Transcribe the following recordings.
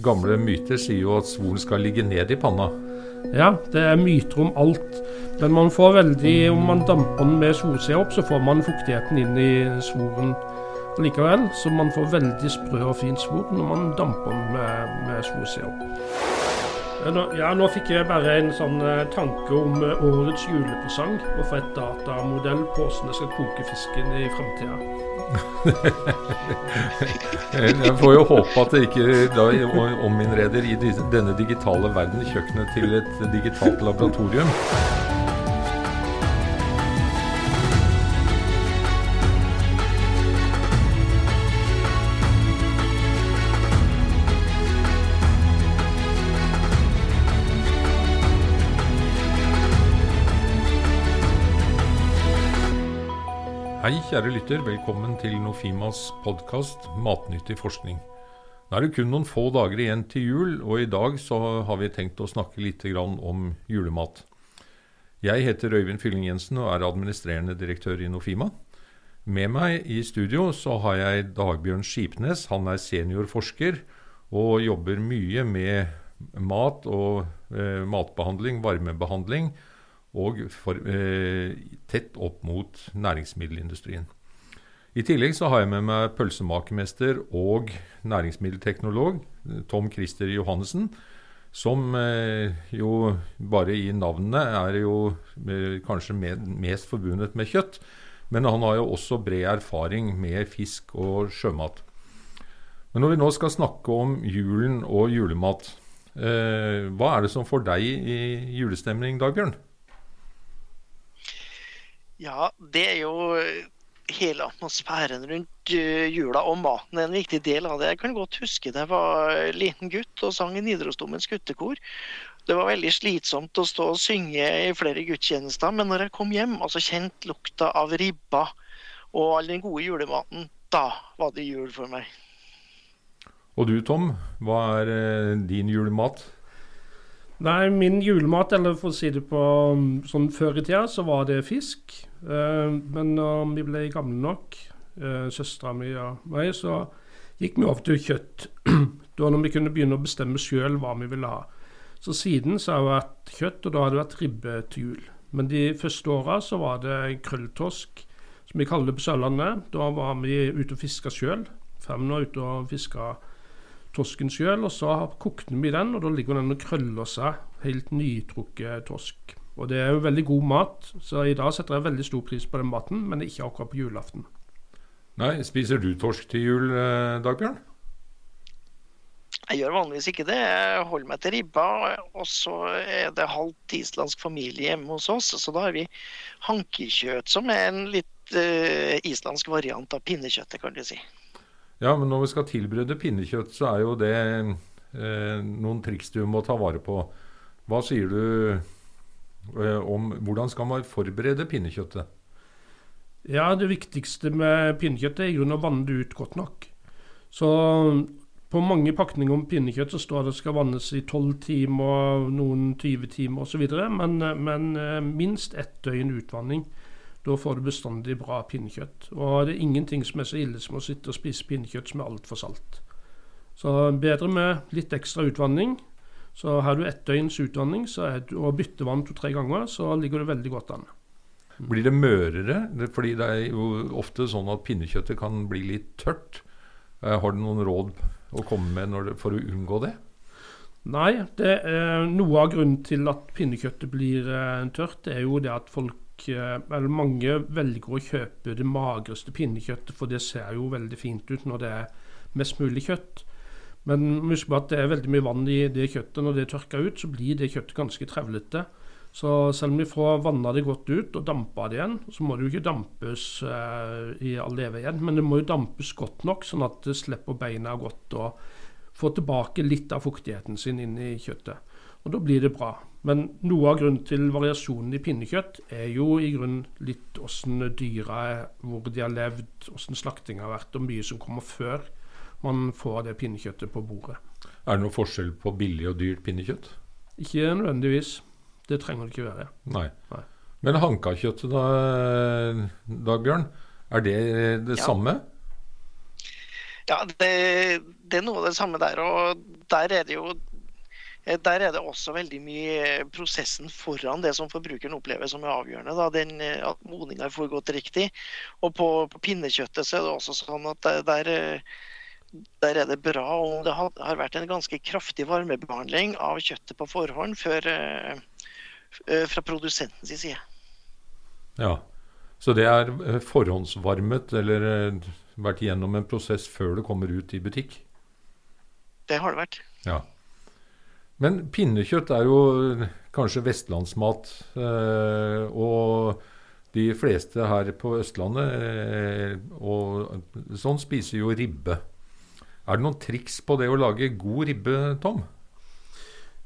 Gamle myter sier jo at svoren skal ligge ned i panna. Ja, det er myter om alt. Men man får veldig, om man damper den med opp, så får man fuktigheten inn i svoren likevel. Så man får veldig sprø og fin svor når man damper den med, med opp. Ja, nå fikk jeg bare en sånn eh, tanke om eh, årets julepresang. Å få et datamodell på hvordan jeg skal koke fisken i framtida. Jeg får jo håpe at det ikke da ominnreder i denne digitale verden kjøkkenet til et digitalt laboratorium. Hei, kjære lytter. Velkommen til Nofimas podkast 'Matnyttig forskning'. Nå er det kun noen få dager igjen til jul, og i dag så har vi tenkt å snakke litt om julemat. Jeg heter Øyvind Fylling Jensen og er administrerende direktør i Nofima. Med meg i studio så har jeg Dagbjørn Skipnes. Han er seniorforsker og jobber mye med mat og eh, matbehandling, varmebehandling og for, eh, tett opp mot næringsmiddelindustrien. I tillegg så har jeg med meg pølsemakermester og næringsmiddelteknolog Tom Christer Johannessen, som eh, jo bare i navnet er jo eh, kanskje med, mest forbundet med kjøtt. Men han har jo også bred erfaring med fisk og sjømat. Men når vi nå skal snakke om julen og julemat, eh, hva er det som får deg i julestemning, Dagbjørn? Ja, det er jo hele atmosfæren rundt eh, jula og maten er en viktig del av det. Jeg kan godt huske da jeg var liten gutt og sang i Nidarosdomens guttekor. Det var veldig slitsomt å stå og synge i flere gudstjenester, men når jeg kom hjem og så kjente lukta av ribba og all den gode julematen, da var det jul for meg. Og du Tom, hva er eh, din julemat? Nei, min julemat, eller for å si det på um, sånn før i tida, så var det fisk. Uh, men når vi ble gamle nok, uh, søstera mi og meg, så gikk vi over til kjøtt. da når vi kunne begynne å bestemme sjøl hva vi ville ha. Så siden så har det vært kjøtt, og da har det vært ribbe til jul. Men de første åra så var det krølltorsk, som vi kaller det på Sørlandet. Da var vi ute og fiska sjøl. Fem år ute og fiska torsken sjøl, og så kokte vi den, og da ligger den og krøller seg. Helt nytrukket torsk. Og det er jo veldig god mat, så i dag setter jeg veldig stor pris på den maten, men ikke akkurat på julaften. Nei, Spiser du torsk til jul, eh, Dagbjørn? Jeg gjør vanligvis ikke det. Jeg holder meg til ribba. Og så er det halvt islandsk familie hjemme hos oss, så da har vi hankekjøtt, som er en litt uh, islandsk variant av pinnekjøttet, kan du si. Ja, men når vi skal tilberede pinnekjøtt, så er jo det eh, noen triks du må ta vare på. Hva sier du om hvordan skal man forberede pinnekjøttet? Ja, Det viktigste med pinnekjøttet er å vanne det ut godt nok. Så på mange pakninger om pinnekjøtt så står det skal vannes i 12 timer, noen 20 timer osv. Men, men eh, minst ett døgn utvanning. Da får du bestandig bra pinnekjøtt. Og det er ingenting som er så ille som å sitte og spise pinnekjøtt som er altfor salt. Så bedre med litt ekstra utvanning. Så har du ett døgns utvanning du, og bytter vann to-tre ganger, så ligger det veldig godt an. Blir det mørere? Fordi det er jo ofte sånn at pinnekjøttet kan bli litt tørt. Eh, har du noen råd å komme med det, for å unngå det? Nei, det er noe av grunnen til at pinnekjøttet blir eh, tørt, det er jo det at folk Eh, eller mange velger å kjøpe det magreste pinnekjøttet, for det ser jo veldig fint ut når det er mest mulig kjøtt. Men husk på at det er veldig mye vann i det kjøttet. Når det er tørka ut, så blir det kjøttet ganske trevlete. Så selv om vi får vanna det godt ut og dampa det igjen, så må det jo ikke dampes eh, i all evighet. Men det må jo dampes godt nok, sånn at det slipper beina godt og får tilbake litt av fuktigheten sin inn i kjøttet. Og da blir det bra. Men noe av grunnen til variasjonen i pinnekjøtt er jo i grunnen litt åssen dyra er, hvor de har levd, åssen slaktinga har vært, og mye som kommer før man får det pinnekjøttet på bordet. Er det noen forskjell på billig og dyrt pinnekjøtt? Ikke nødvendigvis. Det trenger det ikke være. Nei. Nei. Men hankakjøttet da, Dagbjørn, er det det ja. samme? Ja, det, det, er noe av det samme der. og der er det jo Eh, der er det også veldig mye prosessen foran det som forbrukeren opplever som er avgjørende. Da, den, eh, at modninga får gått riktig. Og på, på, pinnekjøttet så er det også sånn at der, der er det bra om det har, har, vært en ganske kraftig varmebehandling av kjøttet på forhånd før, uh, fra produsentens side. Ja, Så det er forhåndsvarmet eller vært gjennom en prosess før det kommer ut i butikk? Det har det vært. Ja. Men pinnekjøtt er jo kanskje vestlandsmat. Eh, og de fleste her på Østlandet eh, og sånn spiser jo ribbe. Er det noen triks på det å lage god ribbe, Tom?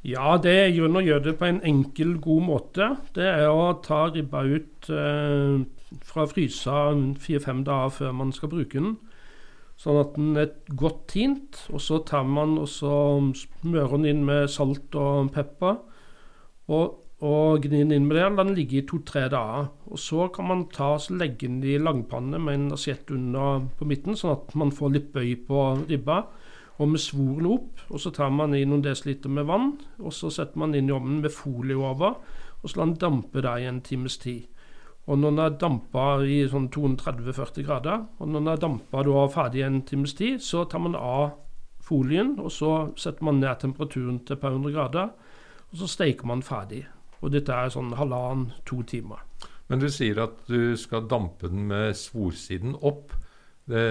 Ja, det er grunn å gjøre det på en enkel, god måte. Det er å ta ribba ut eh, fra frysa fire-fem dager før man skal bruke den. Sånn at den er godt tint. Og så tar man og så smører den inn med salt og pepper. Og, og gni den inn med det. La den ligge i to-tre dager. Og så kan man ta og legge den i langpanne med en asiett under på midten, sånn at man får litt bøy på ribba. Og med svoren opp. Og så tar man i noen desiliter med vann. Og så setter man inn i ovnen med folie over. Og så lar den dampe der i en times tid. Og når den er dampa i sånn 230-40 grader, og når den er dampa ferdig en times tid, så tar man av folien, og så setter man ned temperaturen til et par hundre grader, og så steiker man ferdig. Og dette er sånn halvannen-to timer. Men du sier at du skal dampe den med svorsiden opp. Det,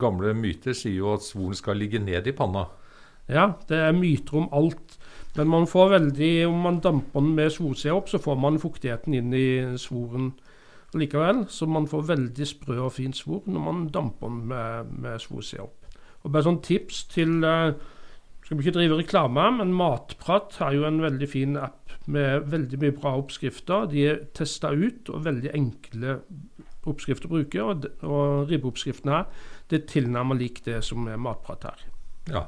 gamle myter sier jo at svoren skal ligge ned i panna. Ja, det er myter om alt. Men man får veldig, om man damper den med svorsida opp, så får man fuktigheten inn i svoren likevel. Så man får veldig sprø og fin svor når man damper den med, med svorsida opp. Og bare sånn tips til uh, Skal vi ikke drive reklame, men Matprat har jo en veldig fin app med veldig mye bra oppskrifter. De er testa ut, og veldig enkle oppskrifter å bruke. Og, og ribbeoppskriften her det er tilnærmet lik det som er Matprat her. Ja.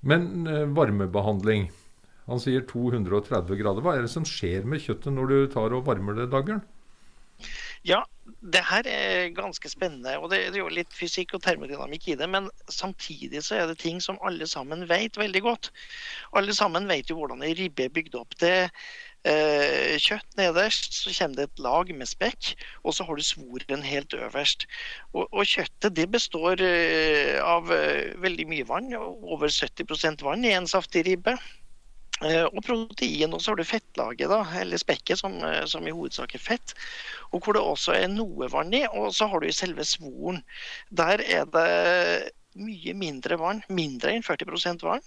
Men eh, varmebehandling Han sier 230 grader. Hva er det som skjer med kjøttet når du tar og varmer det, Dagbjørn? Ja, det her er ganske spennende. og Det er jo litt fysikk og termodynamikk i det. Men samtidig så er det ting som alle sammen vet veldig godt. Alle sammen vet jo hvordan ei ribbe er bygd opp. Det eh, kjøtt nederst, så kommer det et lag med spekk, og så har du svoren helt øverst. Og, og kjøttet det består eh, av eh, veldig mye vann, over 70% vann i en saftig ribbe. Eh, og protein, og så har du fettlaget, da, eller spekket, som, eh, som, i hovedsak er fett. Og hvor det også er noe vann i. Og så har du selve svoren. Der er det mye mindre vann, mindre enn 40 vann.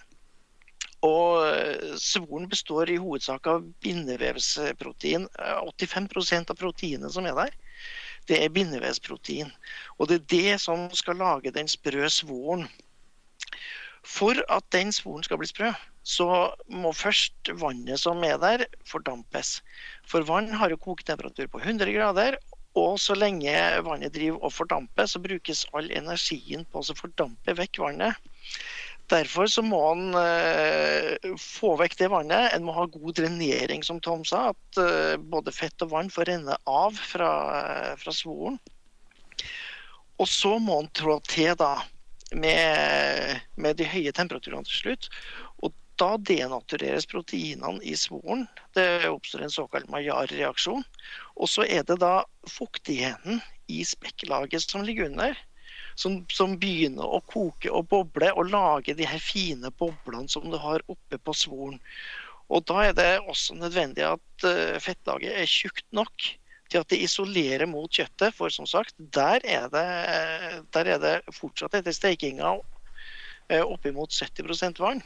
Og eh, svoren består i hovedsak av bindevevsprotein. 85 eh, av proteinet som er der, det er bindevevsprotein. Og det er det som skal lage den sprø svoren. For at den svoren skal bli sprø, så må først vannet som er der, fordampes. For vann har jo koketemperatur på 100 grader. Og så lenge vannet driver og fordamper, så brukes all energien på å fordampe vekk vannet. Derfor så må en uh, få vekk det vannet. En må ha god drenering, som Tom sa. At uh, både fett og vann får renne av fra, uh, fra svoren. Og så må en trå til da, med, med, de høye temperaturene til slutt. Da denatureres proteinene i svoren. Det oppstår en såkalt Maillard-reaksjon. Og så er det da fuktigheten i spekklaget som ligger under som, som, begynner å koke og boble og lage de her fine boblene som du har oppe på svoren. Og Da er det også nødvendig at uh, fettlaget er tjukt nok til at det isolerer mot kjøttet. For som sagt, der er det, der er det fortsatt etter steikinga uh, oppimot 70% vann.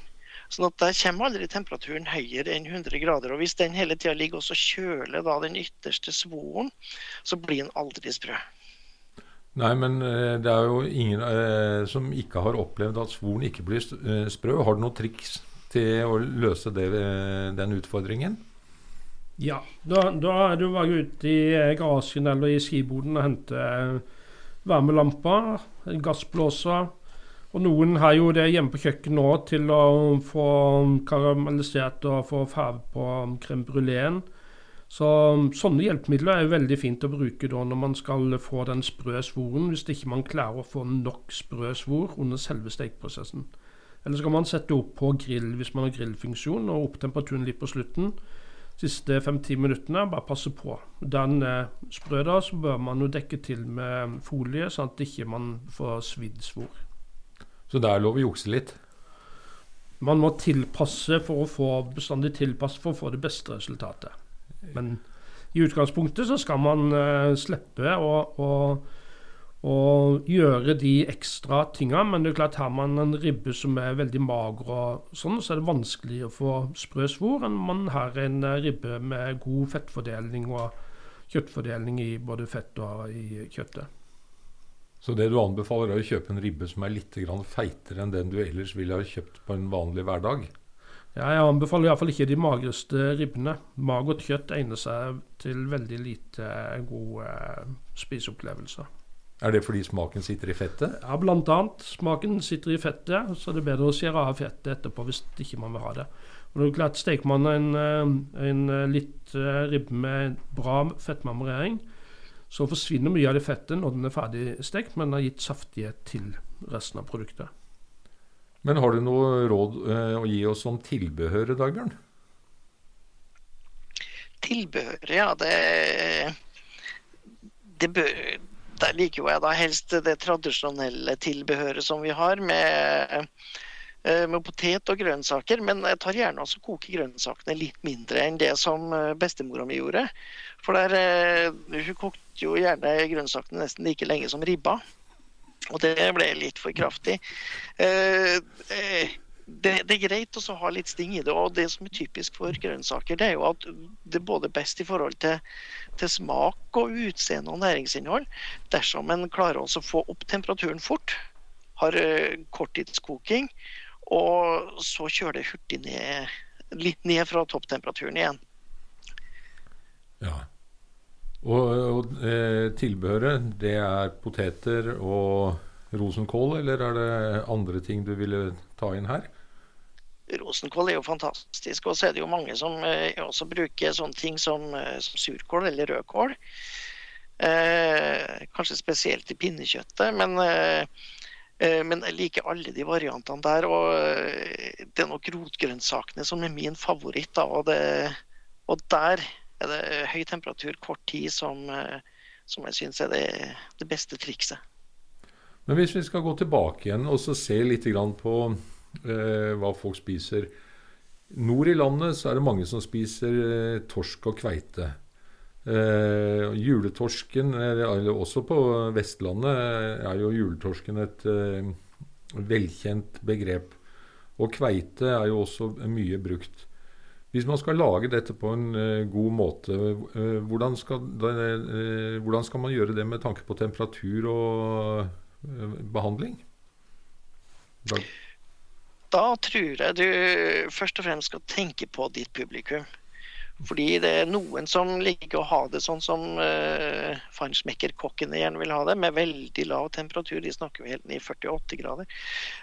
Sånn at Der kommer aldri temperaturen høyere enn 100 grader. og Hvis den hele tida ligger og kjøler da den ytterste svoren, så blir den aldri sprø. Nei, men eh, det er jo ingen eh, som ikke har opplevd at svoren ikke blir eh, sprø. Har du noen triks til å løse det, eh, den utfordringen? Ja, da, da er du bare ute i garasjen eller i skiboden og henter varmelamper, gassblåser. Og noen har jo det hjemme på kjøkkenet nå til å få karamellisert og få farge på crème bruléen. Så Sånne hjelpemidler er jo veldig fint å bruke da når man skal få den sprø svoren, hvis ikke man klarer å få nok sprø svor under selve stekeprosessen. Eller så kan man sette opp på grill hvis man har grillfunksjon, og opp temperaturen litt på slutten. Siste fem-ti minuttene, bare passe på. Den er sprø, da, så bør man jo dekke til med folie, sånn at ikke man får svidd svor. Så det er lov å jukse litt? Man må tilpasse for å få bestandig tilpasse for å få det beste resultatet. Men i utgangspunktet så skal man uh, slippe å, å, å, gjøre de ekstra tinga. Men det er klart har man en ribbe som er veldig mager, og sånn, så er det vanskelig å få sprø svor enn man har en uh, ribbe med god fettfordeling og kjøttfordeling i både fett og i kjøttet. Så det du anbefaler, er å kjøpe en ribbe som er litt feitere enn den du ellers ville ha kjøpt på en vanlig hverdag? Ja, jeg anbefaler iallfall ikke de magreste ribbene. Magert kjøtt egner seg til veldig lite gode eh, spiseopplevelser. Er det fordi smaken sitter i fettet? Ja, annet. Smaken sitter i fettet, så det er bedre å skjære av fettet etterpå hvis ikke man vil ha det. Og det er klart, Steker man en, eh, en litt eh, ribbe med bra fettmarmorering, så forsvinner mye av det fettet når den er ferdig stekt, men har gitt saftighet til resten av produktet. Men har du noe råd eh, å gi oss om tilbehøret, Dagbjørn? Tilbehøret, ja. Det, det bør, Der liker jo jeg da helst det tradisjonelle tilbehøret som vi har, med, med potet og grønnsaker. Men jeg tar gjerne også koke grønnsakene litt mindre enn det som eh, bestemora mi gjorde. For der, hun kokte jo gjerne grønnsakene nesten like lenge som ribba. Og det ble litt for kraftig. Eh, eh, det, det, er greit å ha litt sting i det. Og det som er typisk for grønnsaker, det er jo at det er både best i forhold til, til smak og utseende og næringsinnhold dersom en klarer å få opp temperaturen fort, har korttidskoking, og så kjører det hurtig ned, litt ned fra topptemperaturen igjen. Ja. Og, og eh, tilbehøret, det er poteter og rosenkål, eller er det andre ting du ville ta inn her? Rosenkål er jo fantastisk. Og så er det jo mange som eh, også bruker sånne ting som, eh, som surkål eller rødkål. Eh, kanskje spesielt i pinnekjøttet. Men, eh, eh, men, jeg liker alle de variantene der. Og eh, det er nok rotgrønnsakene som er min favoritt. Da, og, det, og der er det høy temperatur, kort tid, som, eh, som jeg syns er det, det, beste trikset. Men hvis vi skal gå tilbake igjen og se litt på eh, hva folk spiser. Nord i landet så er det mange som spiser eh, torsk og kveite. Eh, juletorsken, eller også på Vestlandet, er jo juletorsken et eh, velkjent begrep. Og kveite er jo også mye brukt. Hvis man skal lage dette på en eh, god måte, uh, hvordan, skal, uh, hvordan, skal, man gjøre det med tanke på temperatur og behandling? Da. da tror jeg du først og fremst skal tenke på ditt publikum. Fordi det er noen som liker å ha det sånn som uh, feinschmecker-kokkene gjerne vil ha det, med veldig lav temperatur. De snakker vi helt ned i 48 grader.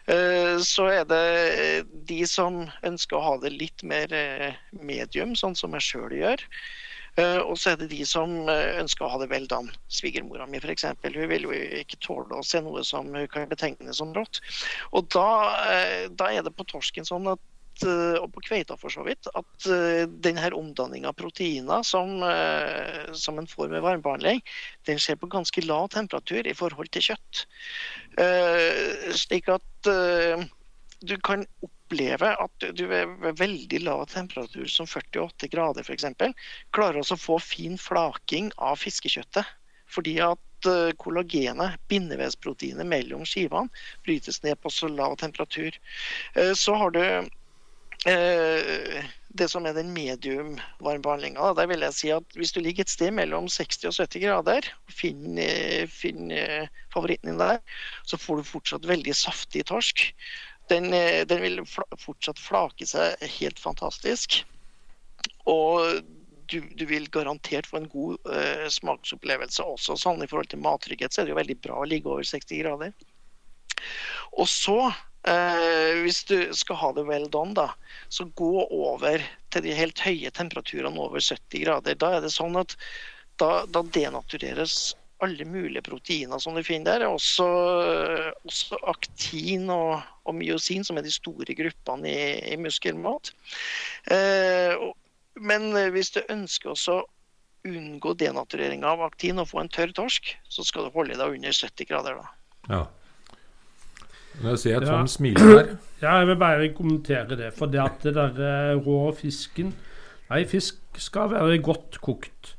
Uh, så er det de som ønsker å ha det litt mer uh, medium, sånn som jeg sjøl gjør. Uh, og så er det de som ønsker å ha det vel dan. Svigermora mi f.eks. Hun vil jo ikke tåle å se noe som hun kan betegne som rått. Og da, da, er det på torsken sånn at Eh, og på kveita for så vidt, at uh, denne omdanninga av proteiner som, uh, som en får med varmebehandling, den skjer på ganske lav temperatur i forhold til kjøtt. Slik at du kan oppleve at du ved veldig lav temperatur, som 48 grader f.eks., klarer også å få fin flaking av fiskekjøttet. Fordi at kollagenet, bindevevsproteinet mellom skivene, brytes ned på så lav temperatur. Så har du Eh, det som er den medium varmebehandlinga, der vil jeg si at hvis du ligger et sted mellom 60 og 70 grader, og finner, finn eh, favoritten din der, så får du fortsatt veldig saftig torsk. Den, den vil fortsatt flake seg helt fantastisk. Og du, du, vil garantert få en god uh, smaksopplevelse også. Sånn I forhold til mattrygghet så er det jo veldig bra å ligge over 60 grader. Og så Eh, hvis du skal ha det well done, da, så gå over til de helt høye temperaturene over 70 grader. Da er det sånn at da, da denatureres alle mulige proteiner som du finner der. Også, også aktin og, og, myosin, som er de store gruppene i, i muskelmat. Eh, men hvis du ønsker å unngå denaturering av aktin og få en tørr torsk, så skal du holde deg under 70 grader. da. Ja. Nå ser jeg Tom smiler her. Ja, jeg vil bare kommentere det. For det at det der eh, rå fisken Nei, fisk skal være godt kokt.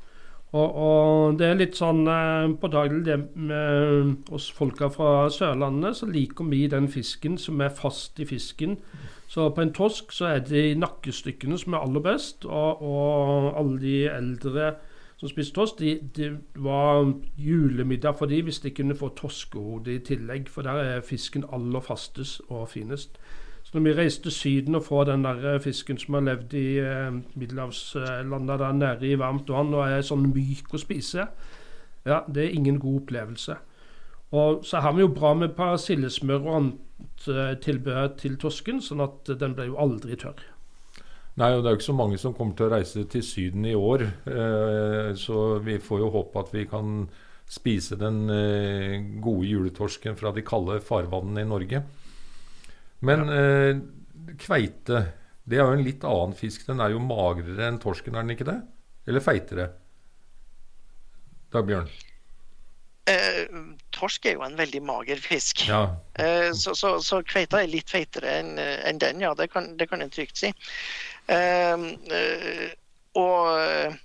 Og, og, det er litt sånn eh, påtagelig det med oss folka fra Sørlandet, så liker vi den fisken som er fast i fisken. Så på en torsk så er det nakkestykkene som er aller best, og, og alle de eldre som spiste torsk, det de var julemiddag for de hvis de kunne få torskehode i tillegg, for der er fisken aller fastest og finest. Så når vi reiste Syden og får den der eh, fisken som har levd i eh, middelhavslandene der nede i varmt vann og er sånn myk å spise, ja, det er ingen god opplevelse. Og så har vi jo bra med persillesmør og annet eh, tilbehør til torsken, sånn at den ble jo aldri tørr. Nei, og det er jo ikke så mange som kommer til å reise til Syden i år. Eh, så vi får jo håpe at vi kan spise den eh, gode juletorsken fra de kalde farvannene i Norge. Men ja. eh, kveite, det er jo en litt annen fisk. Den er jo magrere enn torsken, er den ikke det? Eller feitere? Dagbjørn? Eh, torsk er jo en veldig mager fisk. Ja. Eh, så, så, så, kveita er litt feitere enn en den, ja. Det kan, det kan en trygt si. Eh, eh og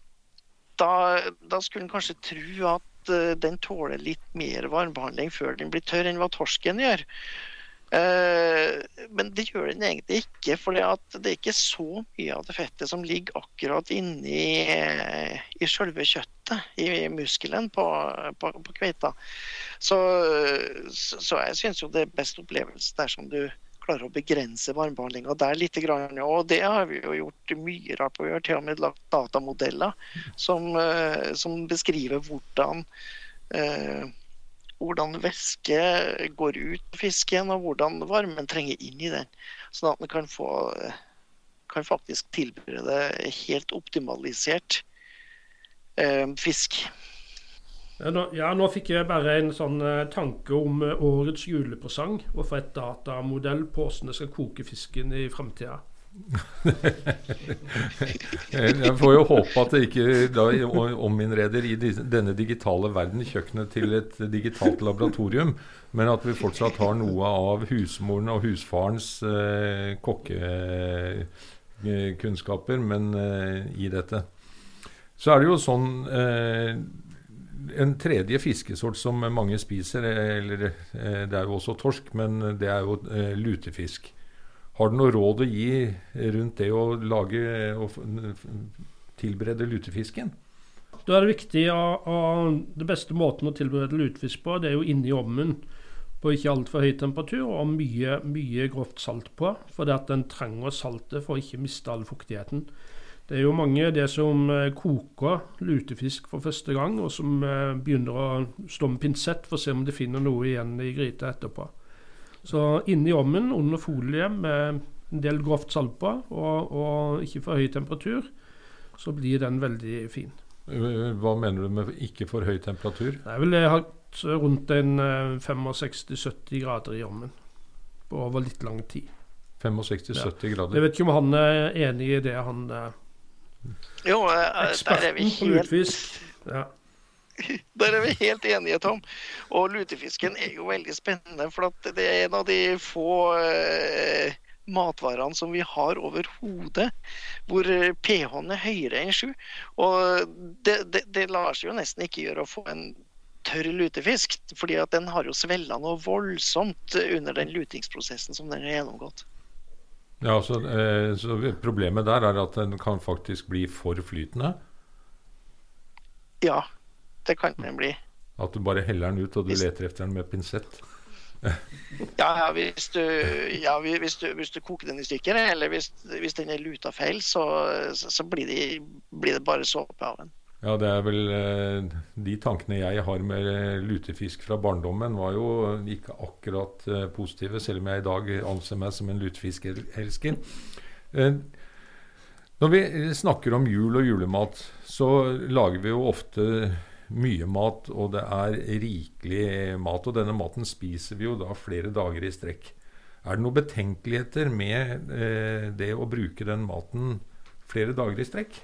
da, da, skulle en kanskje tro at eh, den tåler litt mer varmebehandling før den blir tørr enn hva torsken gjør. Eh, men det gjør den egentlig ikke, for det er ikke så mye av det fettet som ligger akkurat inni i selve kjøttet, i muskelen på, på, på kveita. Så, så, jeg syns jo det er best opplevelse dersom du klarer å begrense varmebehandlinga der litt. Og det har vi jo gjort mye rart på. Vi har til og med lagt datamodeller som, eh, som beskriver hvordan eh, hvordan væske går ut av fisken, og hvordan varmen trenger inn i den. Sånn at man kan, få, kan faktisk tilberede helt optimalisert eh, fisk. Nå, ja, nå, fikk jeg bare en sånn uh, tanke om uh, årets julepresang. Og for et datamodell på hvordan jeg skal koke fisken i framtida. jeg får jo håpe at det ikke da ominnreder i denne digitale verden kjøkkenet til et digitalt laboratorium, men at vi fortsatt har noe av husmoren og husfarens eh, kokkekunnskaper men eh, i dette. Så er det jo sånn eh, En tredje fiskesort som mange spiser, eller eh, det er jo også torsk, men det er jo eh, lutefisk. Har du noe råd å gi rundt det å lage og tilberede lutefisken? Da er det viktig å, å, Det beste måten å tilberede lutefisk på, det er jo inni ovnen på ikke altfor høy temperatur og mye, mye grovt salt på. For den trenger saltet for å ikke miste all fuktigheten. Det er jo mange det som eh, koker lutefisk for første gang, og som eh, begynner å stå med pinsett for å se om de finner noe igjen i gryta etterpå. Så inni ovnen under folie med en del grovt salt på, og, og, ikke for høy temperatur, så blir den veldig fin. Hva mener du med ikke for høy temperatur? Jeg har hatt rundt en 65-70 eh, grader i ovnen på over litt lang tid. 65-70 ja. grader? Jeg vet ikke om han er enig i det, han eh, Jo, eh, der er vi helt Ja. Der er vi helt enige, Tom. Og lutefisken er jo veldig spennende. For det er en av de få eh, matvarene som vi har overhodet hvor eh, pH-en er høyere enn 7. Og det, det, det, lar seg jo nesten ikke gjøre å få en tørr lutefisk. fordi at den har jo svella noe voldsomt under den lutingsprosessen som den har gjennomgått. Ja, så, eh, så Problemet der er at den kan faktisk bli for flytende? Ja, det kan den bli. At du bare heller den ut, og du hvis... leter etter den med pinsett? ja, ja, hvis du, ja hvis, du, hvis, du, koker den i stykker, eller hvis, hvis den er luta feil, så, så, så blir, det, blir, det, bare såpe av den. Ja, det er vel eh, De tankene jeg har med lutefisk fra barndommen, var jo ikke akkurat eh, positive, selv om jeg i dag anser meg som en lutefiskelsker. Eh, når vi snakker om jul og julemat, så lager vi jo ofte mye mat, og det er rikelig mat. Og denne maten spiser vi jo da flere dager i strekk. Er det noen betenkeligheter med eh, det å bruke den maten flere dager i strekk?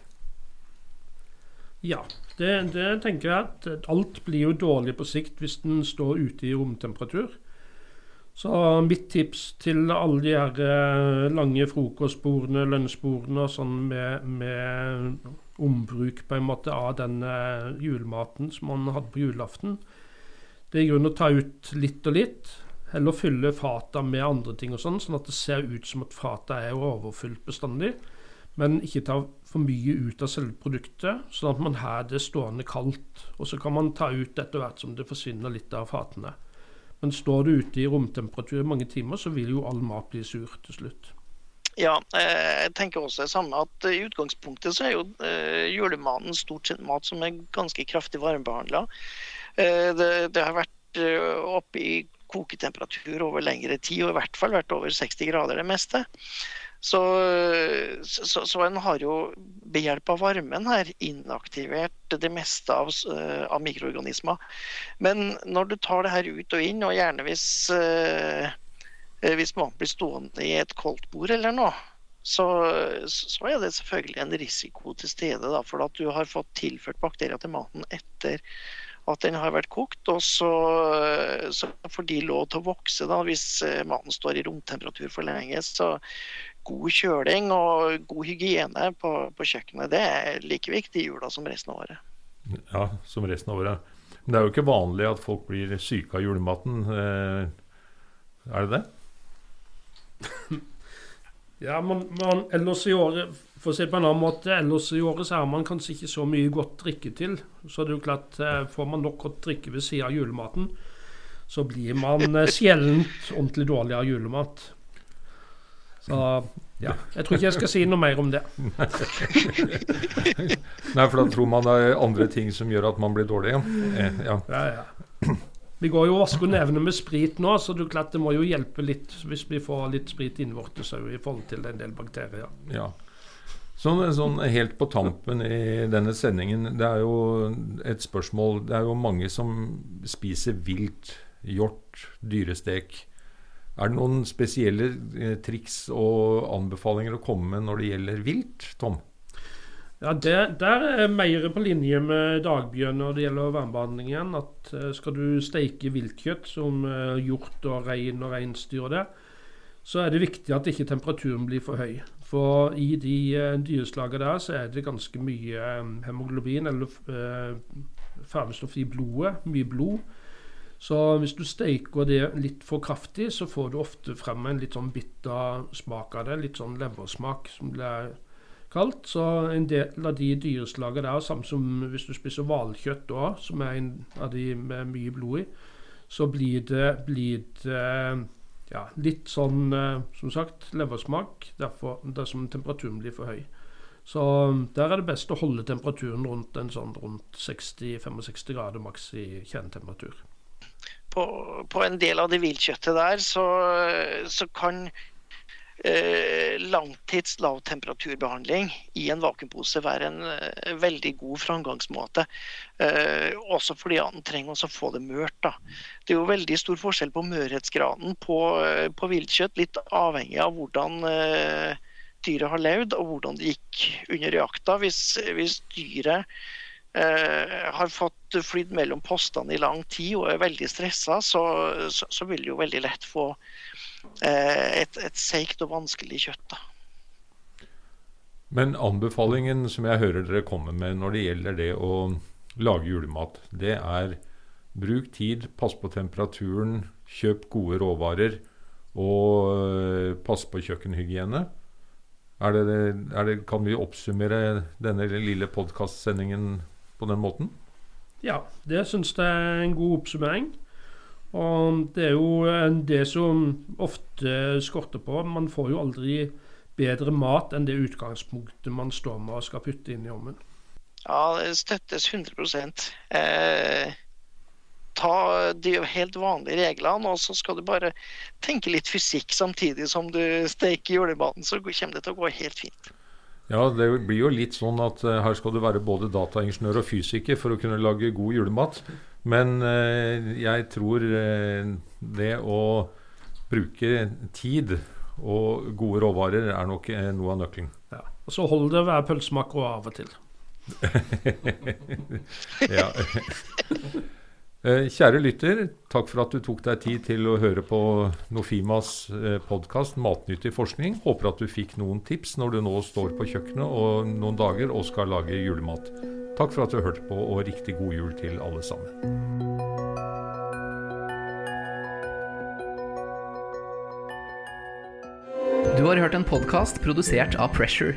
Ja, det, det, tenker jeg at alt blir jo dårlig på sikt hvis den står ute i romtemperatur. Så mitt tips til alle de her eh, lange frokostbordene, lunsjbordene og sånn med, med, ombruk på en måte av den eh, julematen som man hadde på julaften, det er i grunnen å ta ut litt og litt. Heller fylle fata med andre ting og sånn, sånn at det ser ut som at fata er overfylt bestandig. Men ikke ta for mye ut av selve produktet, sånn at man har det stående kaldt. Og så kan man ta ut etter hvert som det forsvinner litt av fatene. Men står det ute i romtemperatur i mange timer, så vil jo all mat bli sur til slutt. Ja, eh, jeg tenker også det samme at i utgangspunktet så er jo eh, julematen stort sett mat som er ganske kraftig varmebehandla. Eh, det, det, har vært oppe i koketemperatur over lengre tid, og i hvert fall vært over 60 grader det meste. Så, så, så, en har jo ved hjelp av varmen her inaktivert det meste av, uh, av, mikroorganismer. Men når du tar det her ut og inn, og gjerne hvis, eh, hvis man blir stående i et koldtbord eller noe, så, så, er det selvfølgelig en risiko til stede. Da, for at du har fått tilført bakterier til maten etter at den har vært kokt. Og så, så får de lov til å vokse da, hvis maten står i romtemperatur for lenge. Så god kjøling og god hygiene på, på, kjøkkenet det er like viktig i jula som resten av året. Ja, som resten av året. Men det er jo ikke vanlig at folk blir syke av julematen. Eh, er det det? ja, men, men, ellers i året For å si på en annen måte, ellers i året så har man kanskje ikke så mye godt drikke til. Så det er jo klart, eh, får man nok godt drikke ved siden av julematen, så blir man sjelden ordentlig dårlig av julemat. Så ja, jeg tror ikke jeg skal si noe mer om det. Nei, for da tror man det er andre ting som gjør at man blir dårlig. Eh, ja. Ja, ja. Vi går jo og vasker nevene med sprit nå, så det, klart det må jo hjelpe litt hvis vi får litt sprit innvortes i forhold til en del bakterier. Ja. Sånn, sånn, helt på tampen i denne sendingen, det er jo et spørsmål Det er jo mange som spiser vilt. Hjort, dyrestek. Er det noen spesielle eh, triks og anbefalinger å komme med når det gjelder vilt, Tom? Ja, det, Der er mer på linje med Dagbjørn når det gjelder varmebehandlingen. At uh, skal du steike viltkjøtt som uh, hjort og rein og reinsdyr og det, så er det viktig at ikke temperaturen blir for høy. For i de dyreslagene der så er det ganske mye hemoglobin, eller farvestoff i blodet. Mye blod. Så hvis du steiker det litt for kraftig, så får du ofte frem en litt sånn bitter smak av det. Litt sånn leversmak, som det er kalt. Så en del av de dyreslagene der, samme som hvis du spiser hvalkjøtt òg, som er en av de med mye blod i, så blir det, blir det ja, litt sånn, eh, som sagt, leversmak derfor, dersom temperaturen blir for høy. Så der er det best å holde temperaturen rundt sånn rundt 60-65 grader maks i kjernetemperatur på, på, en del av det viltkjøttet der, så, så kan eh, langtids lavtemperaturbehandling i en vakuumpose være en eh, veldig god framgangsmåte. Eh, også fordi han trenger å få det mørt. Da. Det er jo veldig stor forskjell på mørhetsgraden på, eh, på viltkjøtt, litt avhengig av hvordan eh, dyret har levd og hvordan det gikk under jakta. Hvis, hvis dyret har fått flydd mellom postene i lang tid og er veldig stressa, så, så, så, vil det jo veldig lett få eh, et, et seigt og vanskelig kjøtt. da. Men anbefalingen som jeg hører dere komme med når det gjelder det å lage julemat, det er bruk tid, pass på temperaturen, kjøp gode råvarer og eh, pass på kjøkkenhygiene. Er det, er det, kan vi oppsummere denne lille podkastsendingen på den måten? Ja, det syns jeg er en god oppsummering. Og det er jo eh, det som ofte skorter på. Man får jo aldri bedre mat enn det utgangspunktet man står med og skal putte inn i ovnen. Ja, det støttes 100 eh, Ta de helt vanlige reglene, og så skal du bare tenke litt fysikk samtidig som du steker julematen, så kommer det til å gå helt fint. Ja, det blir jo litt sånn at uh, her skal du være både dataingeniør og fysiker for å kunne lage god julemat. Men uh, jeg tror uh, det å bruke tid og gode råvarer er nok noe av nøkkelen. Ja. Og så holder det å være pølsemaker av og til. ja. Eh, kjære lytter, takk for at du tok deg tid til å høre på Nofimas eh, podkast 'Matnyttig forskning'. Håper at du fikk noen tips når du nå står på kjøkkenet og noen dager og skal lage julemat. Takk for at du hørte på, og riktig god jul til alle sammen. Du har hørt en podkast produsert av Pressure.